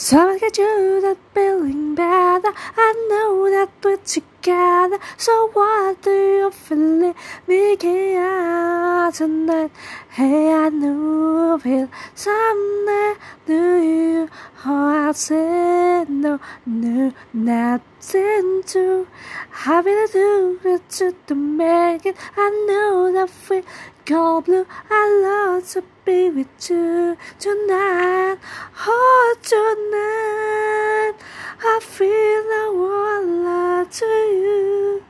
So I get you that feeling better. I know that we're together. So what do you feel making out tonight? Hey, I know it someday. Do you? Oh, I said no, no, nothing to. Happy to do it to, to make it. I know that we go blue. I love to be with you tonight. Oh, tonight. I feel